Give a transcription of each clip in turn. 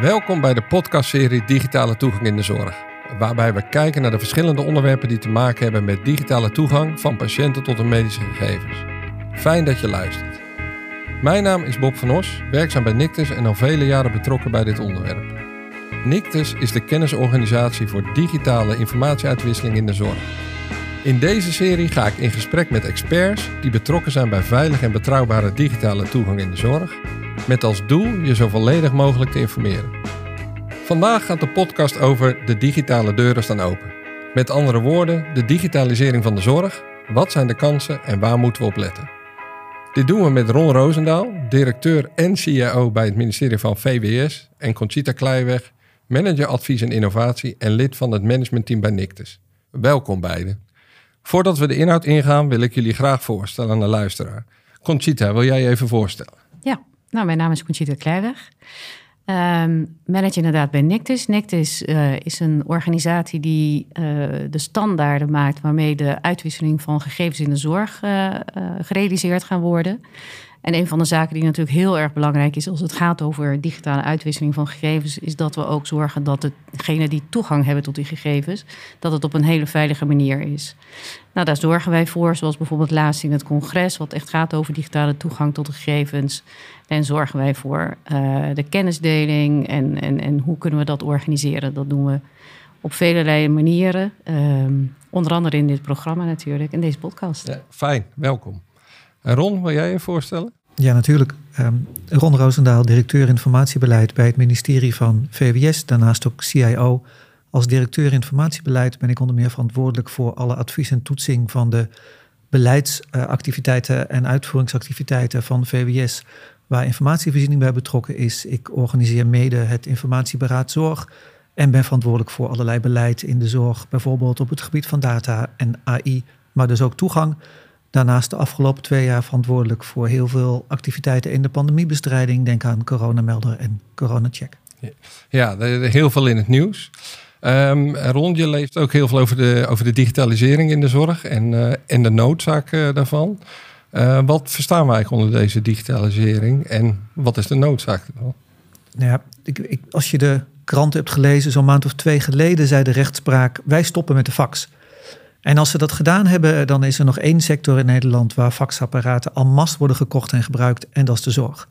Welkom bij de podcastserie Digitale Toegang in de Zorg, waarbij we kijken naar de verschillende onderwerpen die te maken hebben met digitale toegang van patiënten tot de medische gegevens. Fijn dat je luistert. Mijn naam is Bob van Os, werkzaam bij Nictus en al vele jaren betrokken bij dit onderwerp. Nictus is de kennisorganisatie voor digitale informatieuitwisseling in de zorg. In deze serie ga ik in gesprek met experts die betrokken zijn bij veilige en betrouwbare digitale toegang in de zorg, met als doel je zo volledig mogelijk te informeren. Vandaag gaat de podcast over de digitale deuren staan open. Met andere woorden, de digitalisering van de zorg. Wat zijn de kansen en waar moeten we op letten? Dit doen we met Ron Roosendaal, directeur en CIO bij het ministerie van VWS, en Conchita Kleiweg, manager advies en innovatie en lid van het managementteam bij Nictus. Welkom beiden. Voordat we de inhoud ingaan, wil ik jullie graag voorstellen aan de luisteraar. Conchita, wil jij je even voorstellen? Ja, nou, mijn naam is Conchita Kleiweg. Um, manager inderdaad bij Nictus. Nictus uh, is een organisatie die uh, de standaarden maakt waarmee de uitwisseling van gegevens in de zorg uh, gerealiseerd gaan worden. En een van de zaken die natuurlijk heel erg belangrijk is als het gaat over digitale uitwisseling van gegevens, is dat we ook zorgen dat degenen die toegang hebben tot die gegevens, dat het op een hele veilige manier is. Nou, daar zorgen wij voor, zoals bijvoorbeeld laatst in het congres, wat echt gaat over digitale toegang tot de gegevens. En zorgen wij voor uh, de kennisdeling en, en, en hoe kunnen we dat organiseren. Dat doen we op vele manieren. Um, onder andere in dit programma natuurlijk, in deze podcast. Ja, fijn, welkom. En Ron, wil jij je voorstellen? Ja, natuurlijk. Um, Ron Roosendaal, directeur informatiebeleid bij het ministerie van VWS. Daarnaast ook CIO. Als directeur informatiebeleid ben ik onder meer verantwoordelijk voor alle advies en toetsing van de beleidsactiviteiten en uitvoeringsactiviteiten van VWS, waar informatievoorziening bij betrokken is. Ik organiseer mede het informatieberaad zorg en ben verantwoordelijk voor allerlei beleid in de zorg, bijvoorbeeld op het gebied van data en AI, maar dus ook toegang. Daarnaast de afgelopen twee jaar verantwoordelijk voor heel veel activiteiten in de pandemiebestrijding. Denk aan coronamelder en coronacheck. Ja, heel veel in het nieuws. Um, Ron, je leest ook heel veel over de, over de digitalisering in de zorg en, uh, en de noodzaak uh, daarvan. Uh, wat verstaan wij onder deze digitalisering en wat is de noodzaak ervan? Nou ja, ik, als je de krant hebt gelezen, zo'n maand of twee geleden zei de rechtspraak: wij stoppen met de fax. En als ze dat gedaan hebben, dan is er nog één sector in Nederland waar faxapparaten al masse worden gekocht en gebruikt, en dat is de zorg.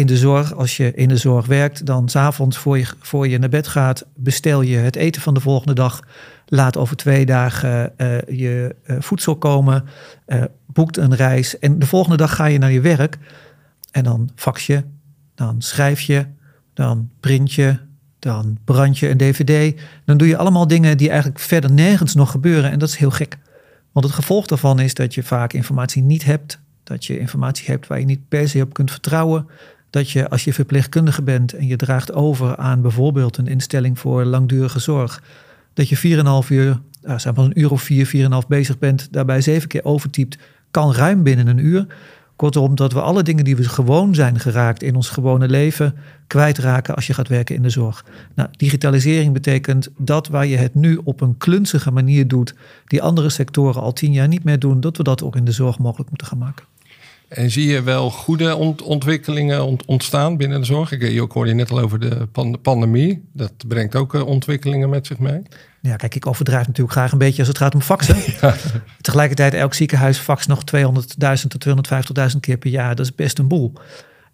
In de zorg, als je in de zorg werkt, dan s'avonds voor je, voor je naar bed gaat, bestel je het eten van de volgende dag. Laat over twee dagen uh, je uh, voedsel komen, uh, boekt een reis en de volgende dag ga je naar je werk. En dan fax je, dan schrijf je, dan print je, dan brand je een dvd. Dan doe je allemaal dingen die eigenlijk verder nergens nog gebeuren. En dat is heel gek. Want het gevolg daarvan is dat je vaak informatie niet hebt. Dat je informatie hebt waar je niet per se op kunt vertrouwen. Dat je als je verpleegkundige bent en je draagt over aan bijvoorbeeld een instelling voor langdurige zorg. Dat je 4,5 uur, nou, zeg een uur of 4, 4,5 bezig bent. Daarbij zeven keer overtypt. Kan ruim binnen een uur. Kortom, dat we alle dingen die we gewoon zijn geraakt in ons gewone leven kwijtraken als je gaat werken in de zorg. Nou, digitalisering betekent dat waar je het nu op een klunzige manier doet, die andere sectoren al tien jaar niet meer doen, dat we dat ook in de zorg mogelijk moeten gaan maken. En zie je wel goede ont ontwikkelingen ont ontstaan binnen de zorg? Ik, je hoorde je net al over de pan pandemie. Dat brengt ook uh, ontwikkelingen met zich mee. Ja, kijk, ik overdrijf natuurlijk graag een beetje als het gaat om faxen. Ja. Tegelijkertijd, elk ziekenhuis fax nog 200.000 tot 250.000 keer per jaar. Dat is best een boel.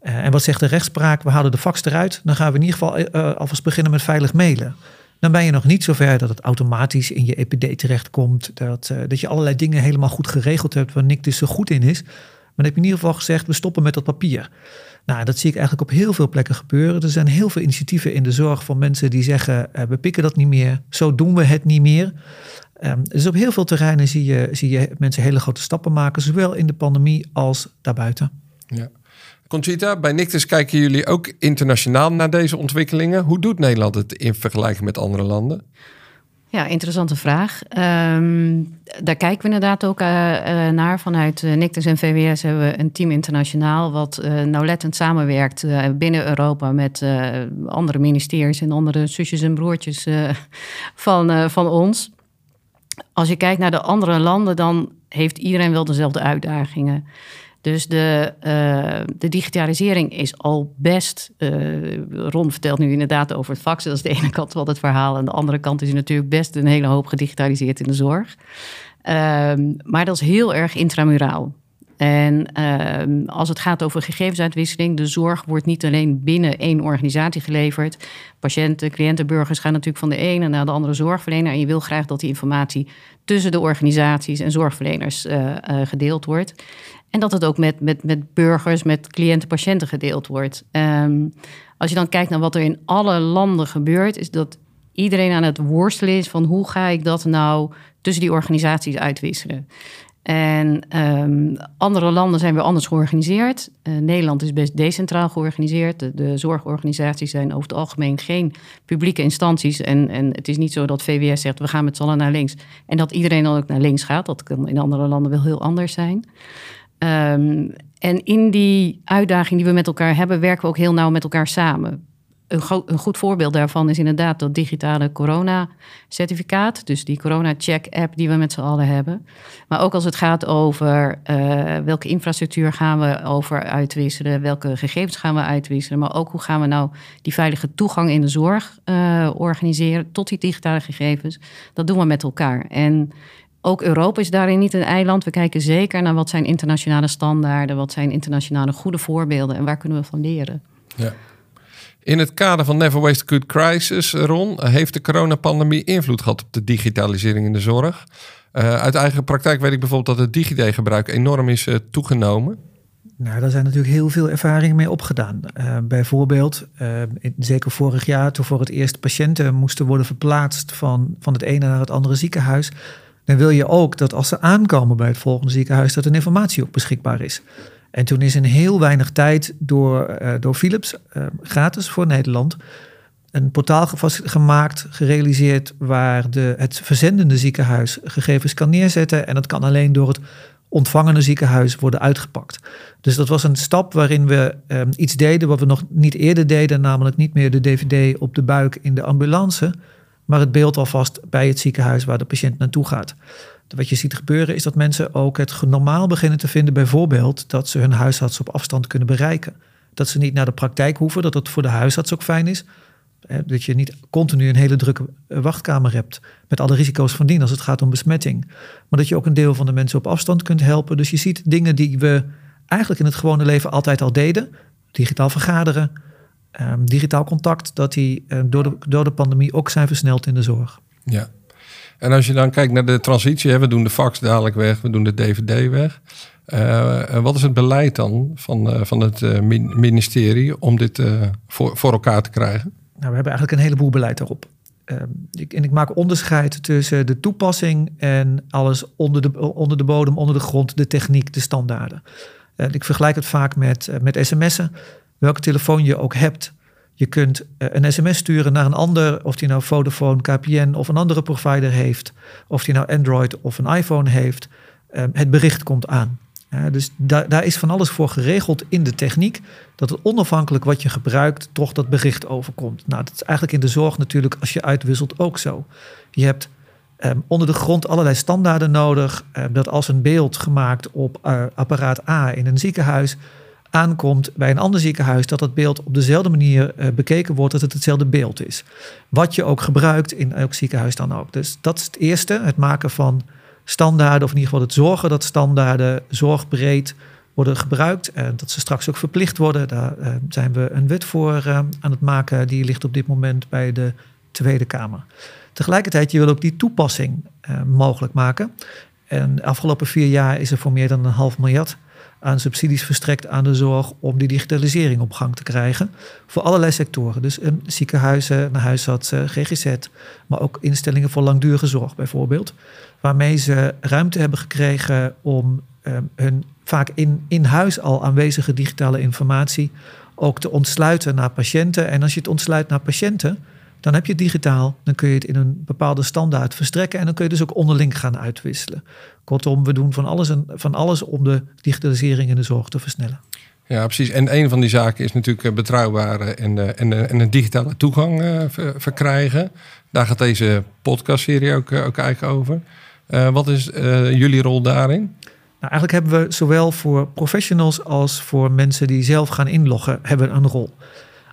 Uh, en wat zegt de rechtspraak? We halen de fax eruit. Dan gaan we in ieder geval uh, alvast beginnen met veilig mailen. Dan ben je nog niet zover dat het automatisch in je EPD terechtkomt. Dat, dat je allerlei dingen helemaal goed geregeld hebt waar Nick dus zo goed in is. Maar dan heb je in ieder geval gezegd, we stoppen met dat papier. Nou, dat zie ik eigenlijk op heel veel plekken gebeuren. Er zijn heel veel initiatieven in de zorg van mensen die zeggen, uh, we pikken dat niet meer, zo doen we het niet meer. Um, dus op heel veel terreinen zie je, zie je mensen hele grote stappen maken, zowel in de pandemie als daarbuiten. Ja. Conchita, bij Nictus kijken jullie ook internationaal naar deze ontwikkelingen. Hoe doet Nederland het in vergelijking met andere landen? Ja, interessante vraag. Um, daar kijken we inderdaad ook uh, uh, naar. Vanuit uh, Nictus en VWS hebben we een team internationaal... wat nauwlettend samenwerkt binnen Europa met andere ministeries... en andere zusjes en broertjes van, van ons. Als je kijkt naar de andere landen, dan heeft iedereen wel dezelfde uitdagingen. Dus de, uh, de digitalisering is al best. Uh, Ron vertelt nu inderdaad over het faxen. Dat is de ene kant wel het verhaal. En de andere kant is natuurlijk best een hele hoop gedigitaliseerd in de zorg. Um, maar dat is heel erg intramuraal. En uh, als het gaat over gegevensuitwisseling, de zorg wordt niet alleen binnen één organisatie geleverd. Patiënten, cliënten, burgers gaan natuurlijk van de ene naar de andere zorgverlener. En je wil graag dat die informatie tussen de organisaties en zorgverleners uh, gedeeld wordt. En dat het ook met, met, met burgers, met cliënten, patiënten gedeeld wordt. Um, als je dan kijkt naar wat er in alle landen gebeurt, is dat iedereen aan het worstelen is van hoe ga ik dat nou tussen die organisaties uitwisselen. En um, andere landen zijn weer anders georganiseerd. Uh, Nederland is best decentraal georganiseerd. De, de, zorgorganisaties zijn over het algemeen geen publieke instanties. En, en het is niet zo dat VWS zegt we gaan met z'n allen naar links. En dat iedereen dan ook naar links gaat. Dat kan in andere landen wel heel anders zijn. Um, en in die uitdaging die we met elkaar hebben, werken we ook heel nauw met elkaar samen een, goed voorbeeld daarvan is inderdaad dat digitale corona-certificaat. Dus die corona-check-app die we met z'n allen hebben. Maar ook als het gaat over uh, welke infrastructuur gaan we over uitwisselen, welke gegevens gaan we uitwisselen. Maar ook hoe gaan we nou die veilige toegang in de zorg uh, organiseren tot die digitale gegevens. Dat doen we met elkaar. En ook Europa is daarin niet een eiland. We kijken zeker naar wat zijn internationale standaarden, wat zijn internationale goede voorbeelden en waar kunnen we van leren. Ja. In het kader van Never Waste a Good Crisis, Ron, heeft de coronapandemie invloed gehad op de digitalisering in de zorg. Uh, uit eigen praktijk weet ik bijvoorbeeld dat het DigiD-gebruik enorm is uh, toegenomen. Nou, daar zijn natuurlijk heel veel ervaringen mee opgedaan. Uh, bijvoorbeeld, in, zeker vorig jaar, toen voor het eerst patiënten moesten worden verplaatst van, van het ene naar het andere ziekenhuis. Dan wil je ook dat als ze aankomen bij het volgende ziekenhuis, dat er informatie ook beschikbaar is. En toen is in heel weinig tijd door, uh, door Philips, uh, gratis voor Nederland, een portaal gemaakt, gerealiseerd, waar de, het verzendende ziekenhuis gegevens kan neerzetten. En dat kan alleen door het ontvangende ziekenhuis worden uitgepakt. Dus dat was een stap waarin we um, iets deden wat we nog niet eerder deden, namelijk niet meer de DVD op de buik in de ambulance, maar het beeld alvast bij het ziekenhuis waar de patiënt naartoe gaat. Wat je ziet gebeuren is dat mensen ook het normaal beginnen te vinden, bijvoorbeeld dat ze hun huisarts op afstand kunnen bereiken. Dat ze niet naar de praktijk hoeven, dat het voor de huisarts ook fijn is. Dat je niet continu een hele drukke eh, wachtkamer hebt met alle risico's van dien als het gaat om besmetting. Maar dat je ook een deel van de mensen op afstand kunt helpen. Dus je ziet dingen die we eigenlijk in het gewone leven altijd al deden. Digitaal vergaderen, ehm, digitaal contact, dat die eh, door, de, door de pandemie ook zijn versneld in de zorg. Ja, en als je dan kijkt naar de transitie, hè, we doen de fax dadelijk weg, we doen de DVD weg. Uh, wat is het beleid dan van, uh, van het uh, ministerie om dit voor, voor elkaar te krijgen? Nou, we hebben eigenlijk een heleboel beleid daarop. Ehm, ik, en ik maak onderscheid tussen de toepassing en alles onder de, onder de bodem, onder de grond, de techniek, de standaarden. ik vergelijk het vaak met, met sms'en. Welke telefoon je ook hebt, je kunt eh, een sms sturen naar een ander, of die nou Vodafone, KPN of een andere provider heeft, of die nou Android of een iPhone heeft. Ehm, het bericht komt aan. dus daar, daar is van alles voor geregeld in de techniek, dat het onafhankelijk wat je gebruikt, toch dat bericht overkomt. Nou, dat is eigenlijk in de zorg natuurlijk als je uitwisselt ook zo. Je hebt um, onder de grond allerlei standaarden nodig, um, dat als een beeld gemaakt op uh, apparaat A in een ziekenhuis aankomt bij een ander ziekenhuis, dat dat beeld op dezelfde manier uh, bekeken wordt, dat het hetzelfde beeld is. Wat je ook gebruikt in elk ziekenhuis dan ook. Dus dat is het eerste, het maken van standaarden, of in ieder geval het zorgen dat standaarden zorgbreed worden gebruikt en dat ze straks ook verplicht worden. Daar uh, zijn we een wet voor uh, aan het maken, die ligt op dit moment bij de Tweede Kamer. Tegelijkertijd, je wil ook die toepassing mogelijk maken. En de afgelopen vier jaar is er voor meer dan een half miljard aan subsidies verstrekt aan de zorg om die digitalisering op gang te krijgen. Voor allerlei sectoren. Dus um, ziekenhuizen, huisartsen, GGZ, maar ook instellingen voor langdurige zorg bijvoorbeeld. Waarmee ze ruimte hebben gekregen om um, hun vaak in, in huis al aanwezige digitale informatie ook te ontsluiten naar patiënten. En als je het ontsluit naar patiënten, dan heb je het digitaal. Dan kun je het in een bepaalde standaard verstrekken. En dan kun je dus ook onderling gaan uitwisselen. Kortom, we doen van alles, en, van alles om de digitalisering in de zorg te versnellen. Ja, precies. En een van die zaken is natuurlijk betrouwbare en, en, en een digitale toegang uh, verkrijgen. Daar gaat deze podcastserie ook, ook eigenlijk over. Uh, wat is uh, jullie rol daarin? Nou, eigenlijk hebben we zowel voor professionals als voor mensen die zelf gaan inloggen, hebben een rol.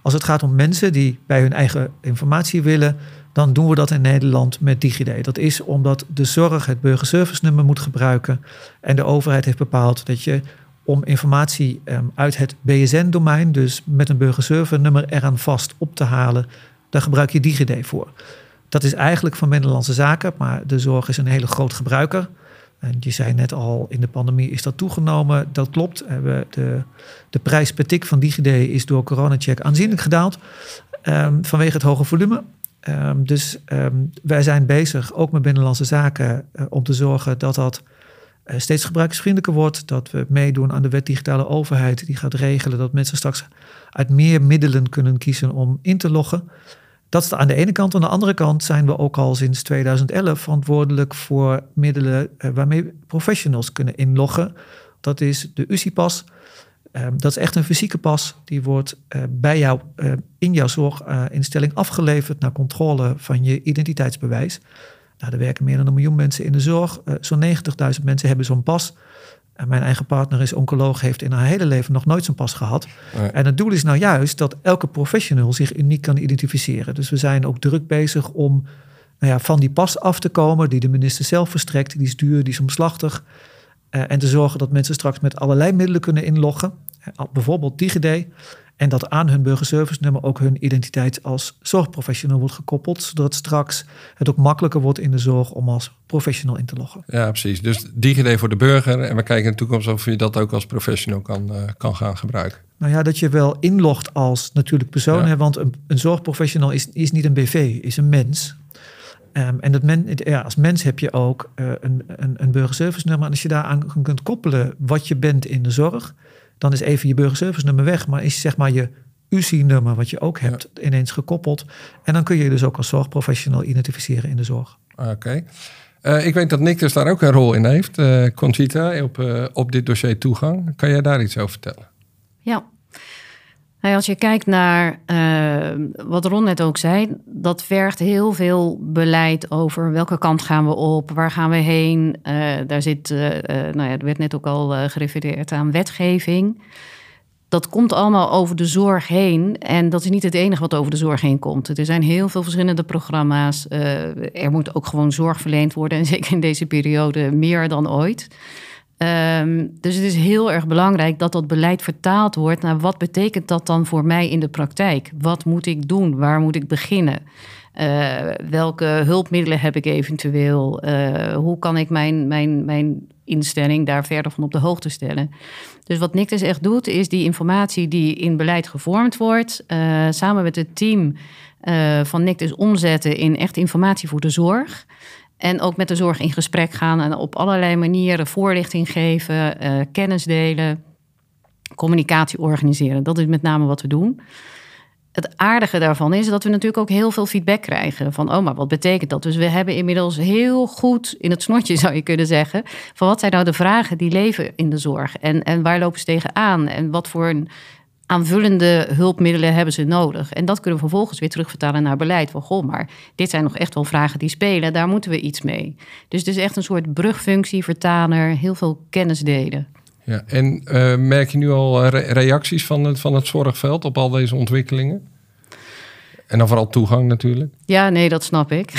Als het gaat om mensen die bij hun eigen informatie willen, dan doen we dat in Nederland met DigiD. Dat is omdat de zorg het burgerservice nummer moet gebruiken. En de overheid heeft bepaald dat je om informatie um, uit het BSN-domein, dus met een burgerservice nummer eraan vast op te halen, daar gebruik je DigiD voor. Dat is eigenlijk van Binnenlandse Zaken, maar de zorg is een hele groot gebruiker. En je zei net al, in de pandemie is dat toegenomen. Dat klopt. De, de prijs per tik van DigiD is door CoronaCheck aanzienlijk gedaald. Um, vanwege het hoge volume. Um, dus um, wij zijn bezig, ook met Binnenlandse Zaken, uh, om te zorgen dat dat uh, steeds gebruikersvriendelijker wordt. Dat we meedoen aan de wet digitale overheid, die gaat regelen dat mensen straks uit meer middelen kunnen kiezen om in te loggen. Dat is aan de ene kant. Aan de andere kant zijn we ook al sinds 2011 verantwoordelijk voor middelen uh, waarmee professionals kunnen inloggen. Dat is de UCI-pas. Uh, dat is echt een fysieke pas. Die wordt uh, bij jou in jouw zorginstelling afgeleverd naar controle van je identiteitsbewijs. Nou, er werken meer dan een miljoen mensen in de zorg. Zo'n 90.000 mensen hebben zo'n pas. En mijn eigen partner is oncoloog, heeft in haar hele leven nog nooit zo'n pas gehad. Nee. En het doel is nou juist dat elke professional zich uniek kan identificeren. Dus we zijn ook druk bezig om nou ja, van die pas af te komen, die de minister zelf verstrekt. Die is duur, die is omslachtig. Uh, en te zorgen dat mensen straks met allerlei middelen kunnen inloggen. Bijvoorbeeld DigiD. En dat aan hun burgerservice nummer ook hun identiteit als zorgprofessional wordt gekoppeld. Zodat straks het ook makkelijker wordt in de zorg om als professional in te loggen. Ja, precies. Dus DigiD voor de burger. En we kijken in de toekomst of je dat ook als professional kan, uh, kan gaan gebruiken. Nou ja, dat je wel inlogt als natuurlijk persoon. Ja. Hè, want een, een zorgprofessional is, is niet een BV, is een mens. Um, en dat men, ja, als mens heb je ook uh, een, een, een burgerservice nummer. En als je daaraan kunt koppelen wat je bent in de zorg dan is even je burgerservice nummer weg, maar is zeg maar je UCI-nummer, wat je ook hebt, ja. ineens gekoppeld. En dan kun je je dus ook als zorgprofessional identificeren in de zorg. Oké. Okay. Uh, ik weet dat Nick dus daar ook een rol in heeft, uh, Conchita, op, uh, op dit dossier toegang. Kan jij daar iets over vertellen? Ja, nou, als je kijkt naar uh, wat Ron net ook zei, dat vergt heel veel beleid over welke kant gaan we op, waar gaan we heen. Uh, daar zit, uh, nou ja, er werd net ook al gerefereerd aan wetgeving. Dat komt allemaal over de zorg heen. En dat is niet het enige wat over de zorg heen komt. Er zijn heel veel verschillende programma's. er moet ook gewoon zorg verleend worden. En zeker in deze periode meer dan ooit. Um, dus het is heel erg belangrijk dat dat beleid vertaald wordt naar wat betekent dat dan voor mij in de praktijk? Wat moet ik doen? Waar moet ik beginnen? Uh, welke hulpmiddelen heb ik eventueel? Uh, hoe kan ik mijn, mijn, mijn instelling daar verder van op de hoogte stellen? Dus wat Nictus echt doet, is die informatie die in beleid gevormd wordt, uh, samen met het team van Nictus omzetten in echt informatie voor de zorg. En ook met de zorg in gesprek gaan en op allerlei manieren voorlichting geven, uh, kennis delen, communicatie organiseren. Dat is met name wat we doen. Het aardige daarvan is dat we natuurlijk ook heel veel feedback krijgen. Van, oh, maar wat betekent dat? Dus we hebben inmiddels heel goed in het snotje, zou je kunnen zeggen. Van wat zijn nou de vragen die leven in de zorg? En, en waar lopen ze tegenaan? En wat voor een aanvullende hulpmiddelen hebben ze nodig? En dat kunnen we vervolgens weer terugvertalen naar beleid. Van goh, maar dit zijn nog echt wel vragen die spelen, daar moeten we iets mee. Dus het is echt een soort brugfunctie, vertaler, heel veel kennis delen. Ja, en uh, merk je nu al re reacties van het, van het zorgveld op al deze ontwikkelingen? En dan vooral toegang natuurlijk. Ja, nee, dat snap ik.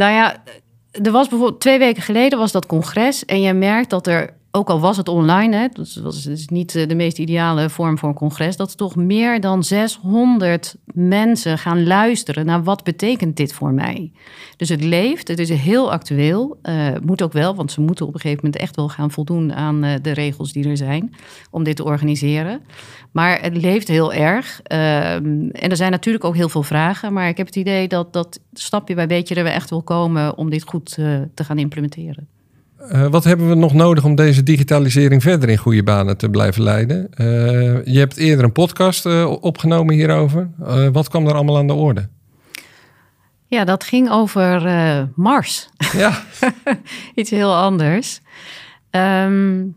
nou ja, er was bijvoorbeeld twee weken geleden was dat congres en je merkt dat er ook al was het online, hè, dat dus niet eh, de meest ideale vorm voor een congres, dat toch meer dan 600 mensen gaan luisteren naar wat betekent dit voor mij. Dus het leeft, het is heel actueel, uh, moet ook wel, want ze moeten op een gegeven moment echt wel gaan voldoen aan uh, de regels die er zijn om dit te organiseren. Maar het leeft heel erg. Uh, en er zijn natuurlijk ook heel veel vragen, maar ik heb het idee dat dat stapje bij beetje er echt wil komen om dit goed te gaan implementeren. Uh, wat hebben we nog nodig om deze digitalisering verder in goede banen te blijven leiden? Uh, je hebt eerder een podcast uh, opgenomen hierover. wat kwam er allemaal aan de orde? Ja, dat ging over Mars. Ja. Iets heel anders. Um,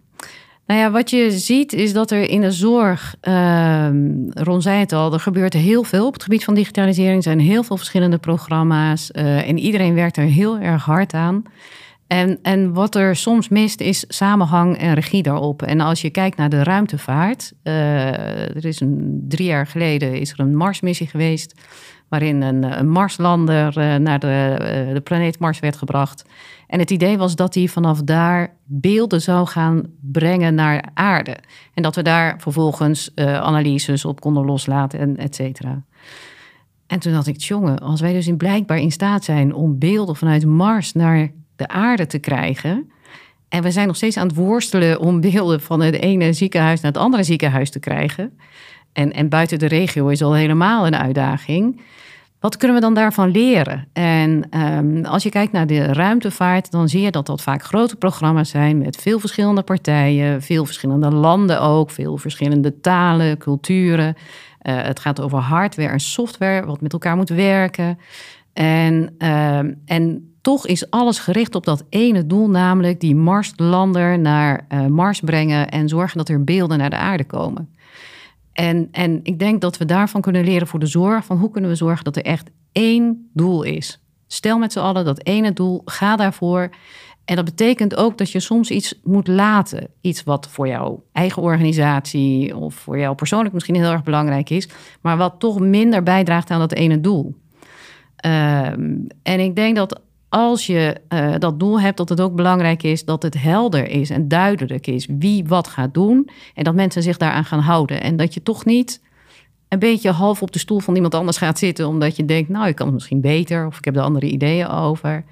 nou ja, wat je ziet is dat er in de zorg, Ron zei het al, er gebeurt heel veel op het gebied van digitalisering. Er zijn heel veel verschillende programma's en iedereen werkt er heel erg hard aan. En, en wat er soms mist is samenhang en regie daarop. En als je kijkt naar de ruimtevaart, uh, er is een, drie jaar geleden is er een Marsmissie geweest, waarin een, een Marslander uh, naar de, uh, de planeet Mars werd gebracht. En het idee was dat hij vanaf daar beelden zou gaan brengen naar aarde. En dat we daar vervolgens analyses op konden loslaten en et cetera. En toen dacht ik, jongen, als wij dus in blijkbaar in staat zijn om beelden vanuit Mars naar de aarde te krijgen. En we zijn nog steeds aan het worstelen om beelden van het ene ziekenhuis naar het andere ziekenhuis te krijgen. En, en buiten de regio is al helemaal een uitdaging. Wat kunnen we dan daarvan leren? En um, als je kijkt naar de ruimtevaart, dan zie je dat dat vaak grote programma's zijn met veel verschillende partijen, veel verschillende landen ook, veel verschillende talen, culturen. Uh, het gaat over hardware en software, wat met elkaar moet werken. En, uh, en toch is alles gericht op dat ene doel, namelijk die Marslander naar uh, Mars brengen en zorgen dat er beelden naar de aarde komen. En, en ik denk dat we daarvan kunnen leren voor de zorg, van hoe kunnen we zorgen dat er echt één doel is. Stel met z'n allen dat ene doel, ga daarvoor. En dat betekent ook dat je soms iets moet laten. Iets wat voor jouw eigen organisatie of voor jou persoonlijk misschien heel erg belangrijk is, maar wat toch minder bijdraagt aan dat ene doel. Um, en ik denk dat als je uh, dat doel hebt, dat het ook belangrijk is dat het helder is en duidelijk is wie wat gaat doen. En dat mensen zich daaraan gaan houden. En dat je toch niet een beetje half op de stoel van iemand anders gaat zitten, omdat je denkt, nou, ik kan het misschien beter of ik heb er andere ideeën over.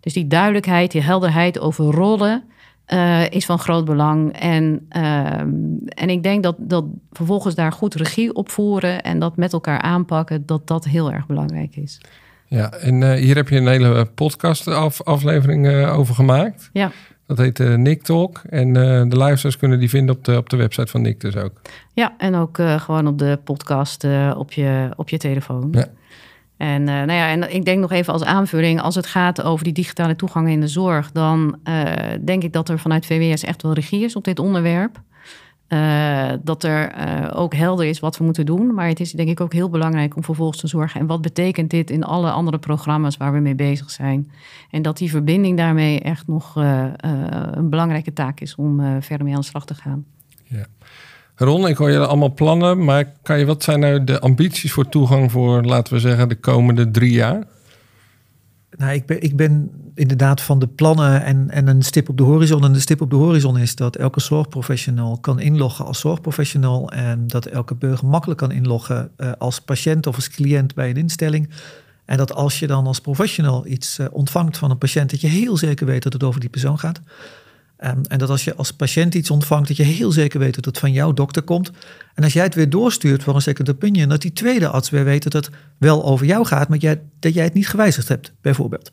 Dus die duidelijkheid, die helderheid over rollen. Uh, is van groot belang. En, uh, en ik denk dat, dat vervolgens daar goed regie op voeren en dat met elkaar aanpakken, dat dat heel erg belangrijk is. Ja, en uh, hier heb je een hele podcast af, aflevering uh, over gemaakt. Ja. Dat heet uh, Nick Talk. En de luisteraars kunnen die vinden op de, op de website van Nick dus ook. Ja, en ook gewoon op de podcast op, je, op je telefoon. Ja. En, nou ja, en ik denk nog even als aanvulling, als het gaat over die digitale toegang in de zorg, dan denk ik dat er vanuit VWS echt wel regie is op dit onderwerp. Uh, dat er uh, ook helder is wat we moeten doen. Maar het is denk ik ook heel belangrijk om vervolgens te zorgen. En wat betekent dit in alle andere programma's waar we mee bezig zijn? En dat die verbinding daarmee echt nog uh, een belangrijke taak is om verder mee aan de slag te gaan. Ja. Ron, ik hoor je allemaal plannen. Maar kan je, wat zijn nou de ambities voor toegang voor, laten we zeggen, de komende drie jaar? Nou, ik ben, ik ben inderdaad van de plannen en, en een stip op de horizon. En de stip op de horizon is dat elke zorgprofessional kan inloggen als zorgprofessional. En dat elke burger makkelijk kan inloggen uh, als patiënt of als cliënt bij een instelling. En dat als je dan als professional iets uh, ontvangt van een patiënt, dat je heel zeker weet dat het over die persoon gaat. Um, en dat als je als patiënt iets ontvangt, dat je heel zeker weet dat het van jouw dokter komt. En als jij het weer doorstuurt voor een second opinion, dat die tweede arts weer weet dat het wel over jou gaat, maar jij, dat jij het niet gewijzigd hebt, bijvoorbeeld.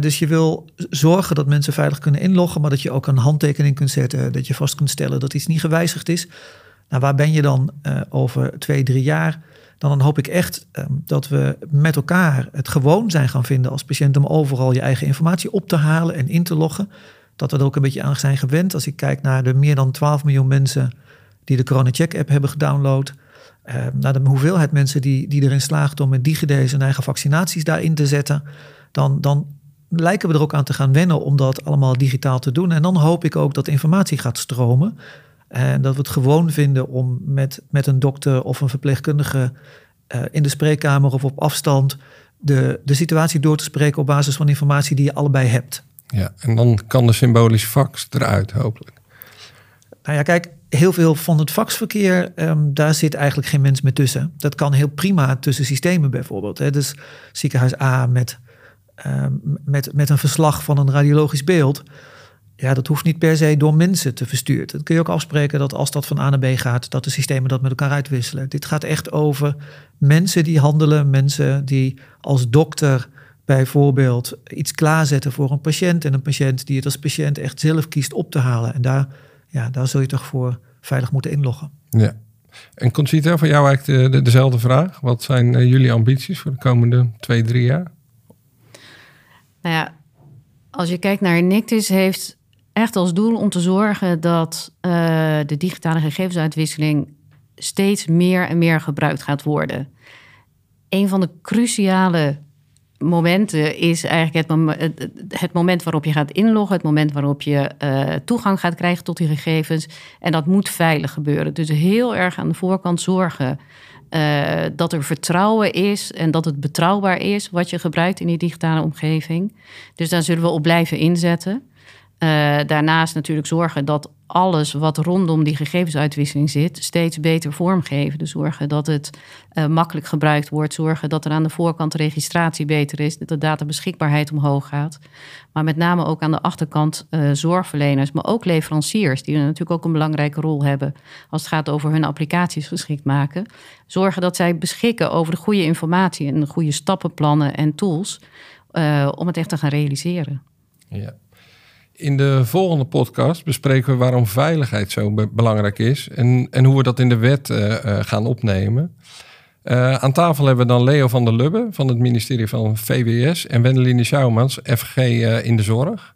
Dus je wil zorgen dat mensen veilig kunnen inloggen, maar dat je ook een handtekening kunt zetten, dat je vast kunt stellen dat iets niet gewijzigd is. Nou, waar ben je dan uh, over twee, drie jaar? Dan hoop ik echt um, dat we met elkaar het gewoon zijn gaan vinden als patiënt om overal je eigen informatie op te halen en in te loggen dat we er ook een beetje aan zijn gewend. Als ik kijk naar de meer dan 12 miljoen mensen die de Corona Check app hebben gedownload. Uh, naar de hoeveelheid mensen die, die erin slaagt om met DigiD zijn eigen vaccinaties daarin te zetten. Dan, dan lijken we er ook aan te gaan wennen om dat allemaal digitaal te doen. En dan hoop ik ook dat informatie gaat stromen. En dat we het gewoon vinden om met, met een dokter of een verpleegkundige uh, in de spreekkamer of op afstand de, de situatie door te spreken op basis van informatie die je allebei hebt. Ja, en dan kan de symbolische fax eruit, hopelijk. Nou ja, kijk, heel veel van het faxverkeer, um, daar zit eigenlijk geen mens meer tussen. Dat kan heel prima tussen systemen bijvoorbeeld. Hè. Dus ziekenhuis A met, um, met, met een verslag van een radiologisch beeld. Ja, dat hoeft niet per se door mensen te verstuurd. Dat kun je ook afspreken dat als dat van A naar B gaat, dat de systemen dat met elkaar uitwisselen. Dit gaat echt over mensen die handelen, mensen die als dokter bijvoorbeeld iets klaarzetten voor een patiënt en een patiënt die het als patiënt echt zelf kiest op te halen. En daar, ja, daar zul je toch voor veilig moeten inloggen. Ja. En Conchita, voor jou eigenlijk de, de, dezelfde vraag. Wat zijn uh, jullie ambities voor de komende twee, drie jaar? Nou ja, als je kijkt naar Nictis, heeft echt als doel om te zorgen dat uh, de digitale gegevensuitwisseling steeds meer en meer gebruikt gaat worden. Een van de cruciale momenten is eigenlijk het, het, moment waarop je gaat inloggen, het moment waarop je uh, toegang gaat krijgen tot die gegevens. En dat moet veilig gebeuren. Dus heel erg aan de voorkant zorgen uh, dat er vertrouwen is en dat het betrouwbaar is wat je gebruikt in die digitale omgeving. Dus daar zullen we op blijven inzetten. Uh, daarnaast natuurlijk zorgen dat alles wat rondom die gegevensuitwisseling zit, steeds beter vormgeven. Dus zorgen dat het uh, makkelijk gebruikt wordt. Zorgen dat er aan de voorkant registratie beter is. Dat de databeschikbaarheid omhoog gaat. Maar met name ook aan de achterkant uh, zorgverleners, maar ook leveranciers, die natuurlijk ook een belangrijke rol hebben als het gaat over hun applicaties geschikt maken. Zorgen dat zij beschikken over de goede informatie en de goede stappenplannen en tools om het echt te gaan realiseren. Ja. In de volgende podcast bespreken we waarom veiligheid zo belangrijk is en, en hoe we dat in de wet uh, gaan opnemen. Uh, aan tafel hebben we dan Leo van der Lubbe van het ministerie van VWS en Wendeline Schouwmans, FG in de zorg.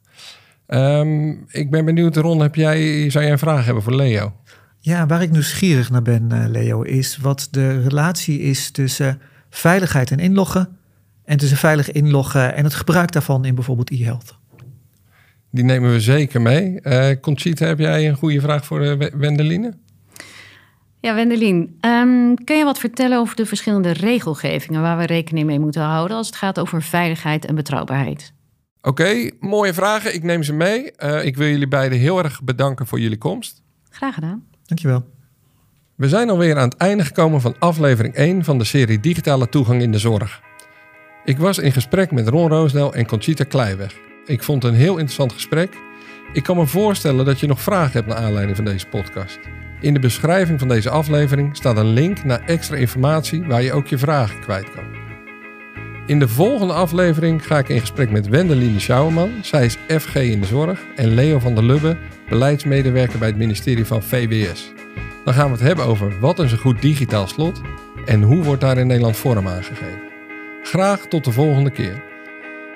Um, ik ben benieuwd, Ron, heb jij, zou jij een vraag hebben voor Leo? Ja, waar ik nieuwsgierig naar ben, Leo, is wat de relatie is tussen veiligheid en inloggen en tussen veilig inloggen en het gebruik daarvan in bijvoorbeeld e-health. Die nemen we zeker mee. Uh, Conchita, heb jij een goede vraag voor uh, Wendeline? Ja, Wendelin, um, kun je wat vertellen over de verschillende regelgevingen waar we rekening mee moeten houden als het gaat over veiligheid en betrouwbaarheid? Oké, mooie vragen. Ik neem ze mee. Uh, ik wil jullie beiden heel erg bedanken voor jullie komst. Graag gedaan. Dankjewel. We zijn alweer aan het einde gekomen van aflevering 1 van de serie Digitale Toegang in de Zorg. Ik was in gesprek met Ron Roosdel en Conchita Kleiweg. Ik vond het een heel interessant gesprek. Ik kan me voorstellen dat je nog vragen hebt naar aanleiding van deze podcast. In de beschrijving van deze aflevering staat een link naar extra informatie waar je ook je vragen kwijt kan. In de volgende aflevering ga ik in gesprek met Wendeline Schouwerman. Zij is FG in de zorg. En Leo van der Lubbe, beleidsmedewerker bij het ministerie van VWS. Dan gaan we het hebben over wat is een goed digitaal slot en hoe wordt daar in Nederland vorm aangegeven. Graag tot de volgende keer.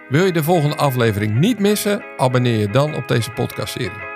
Wil je de volgende aflevering niet missen? Abonneer je dan op deze podcastserie.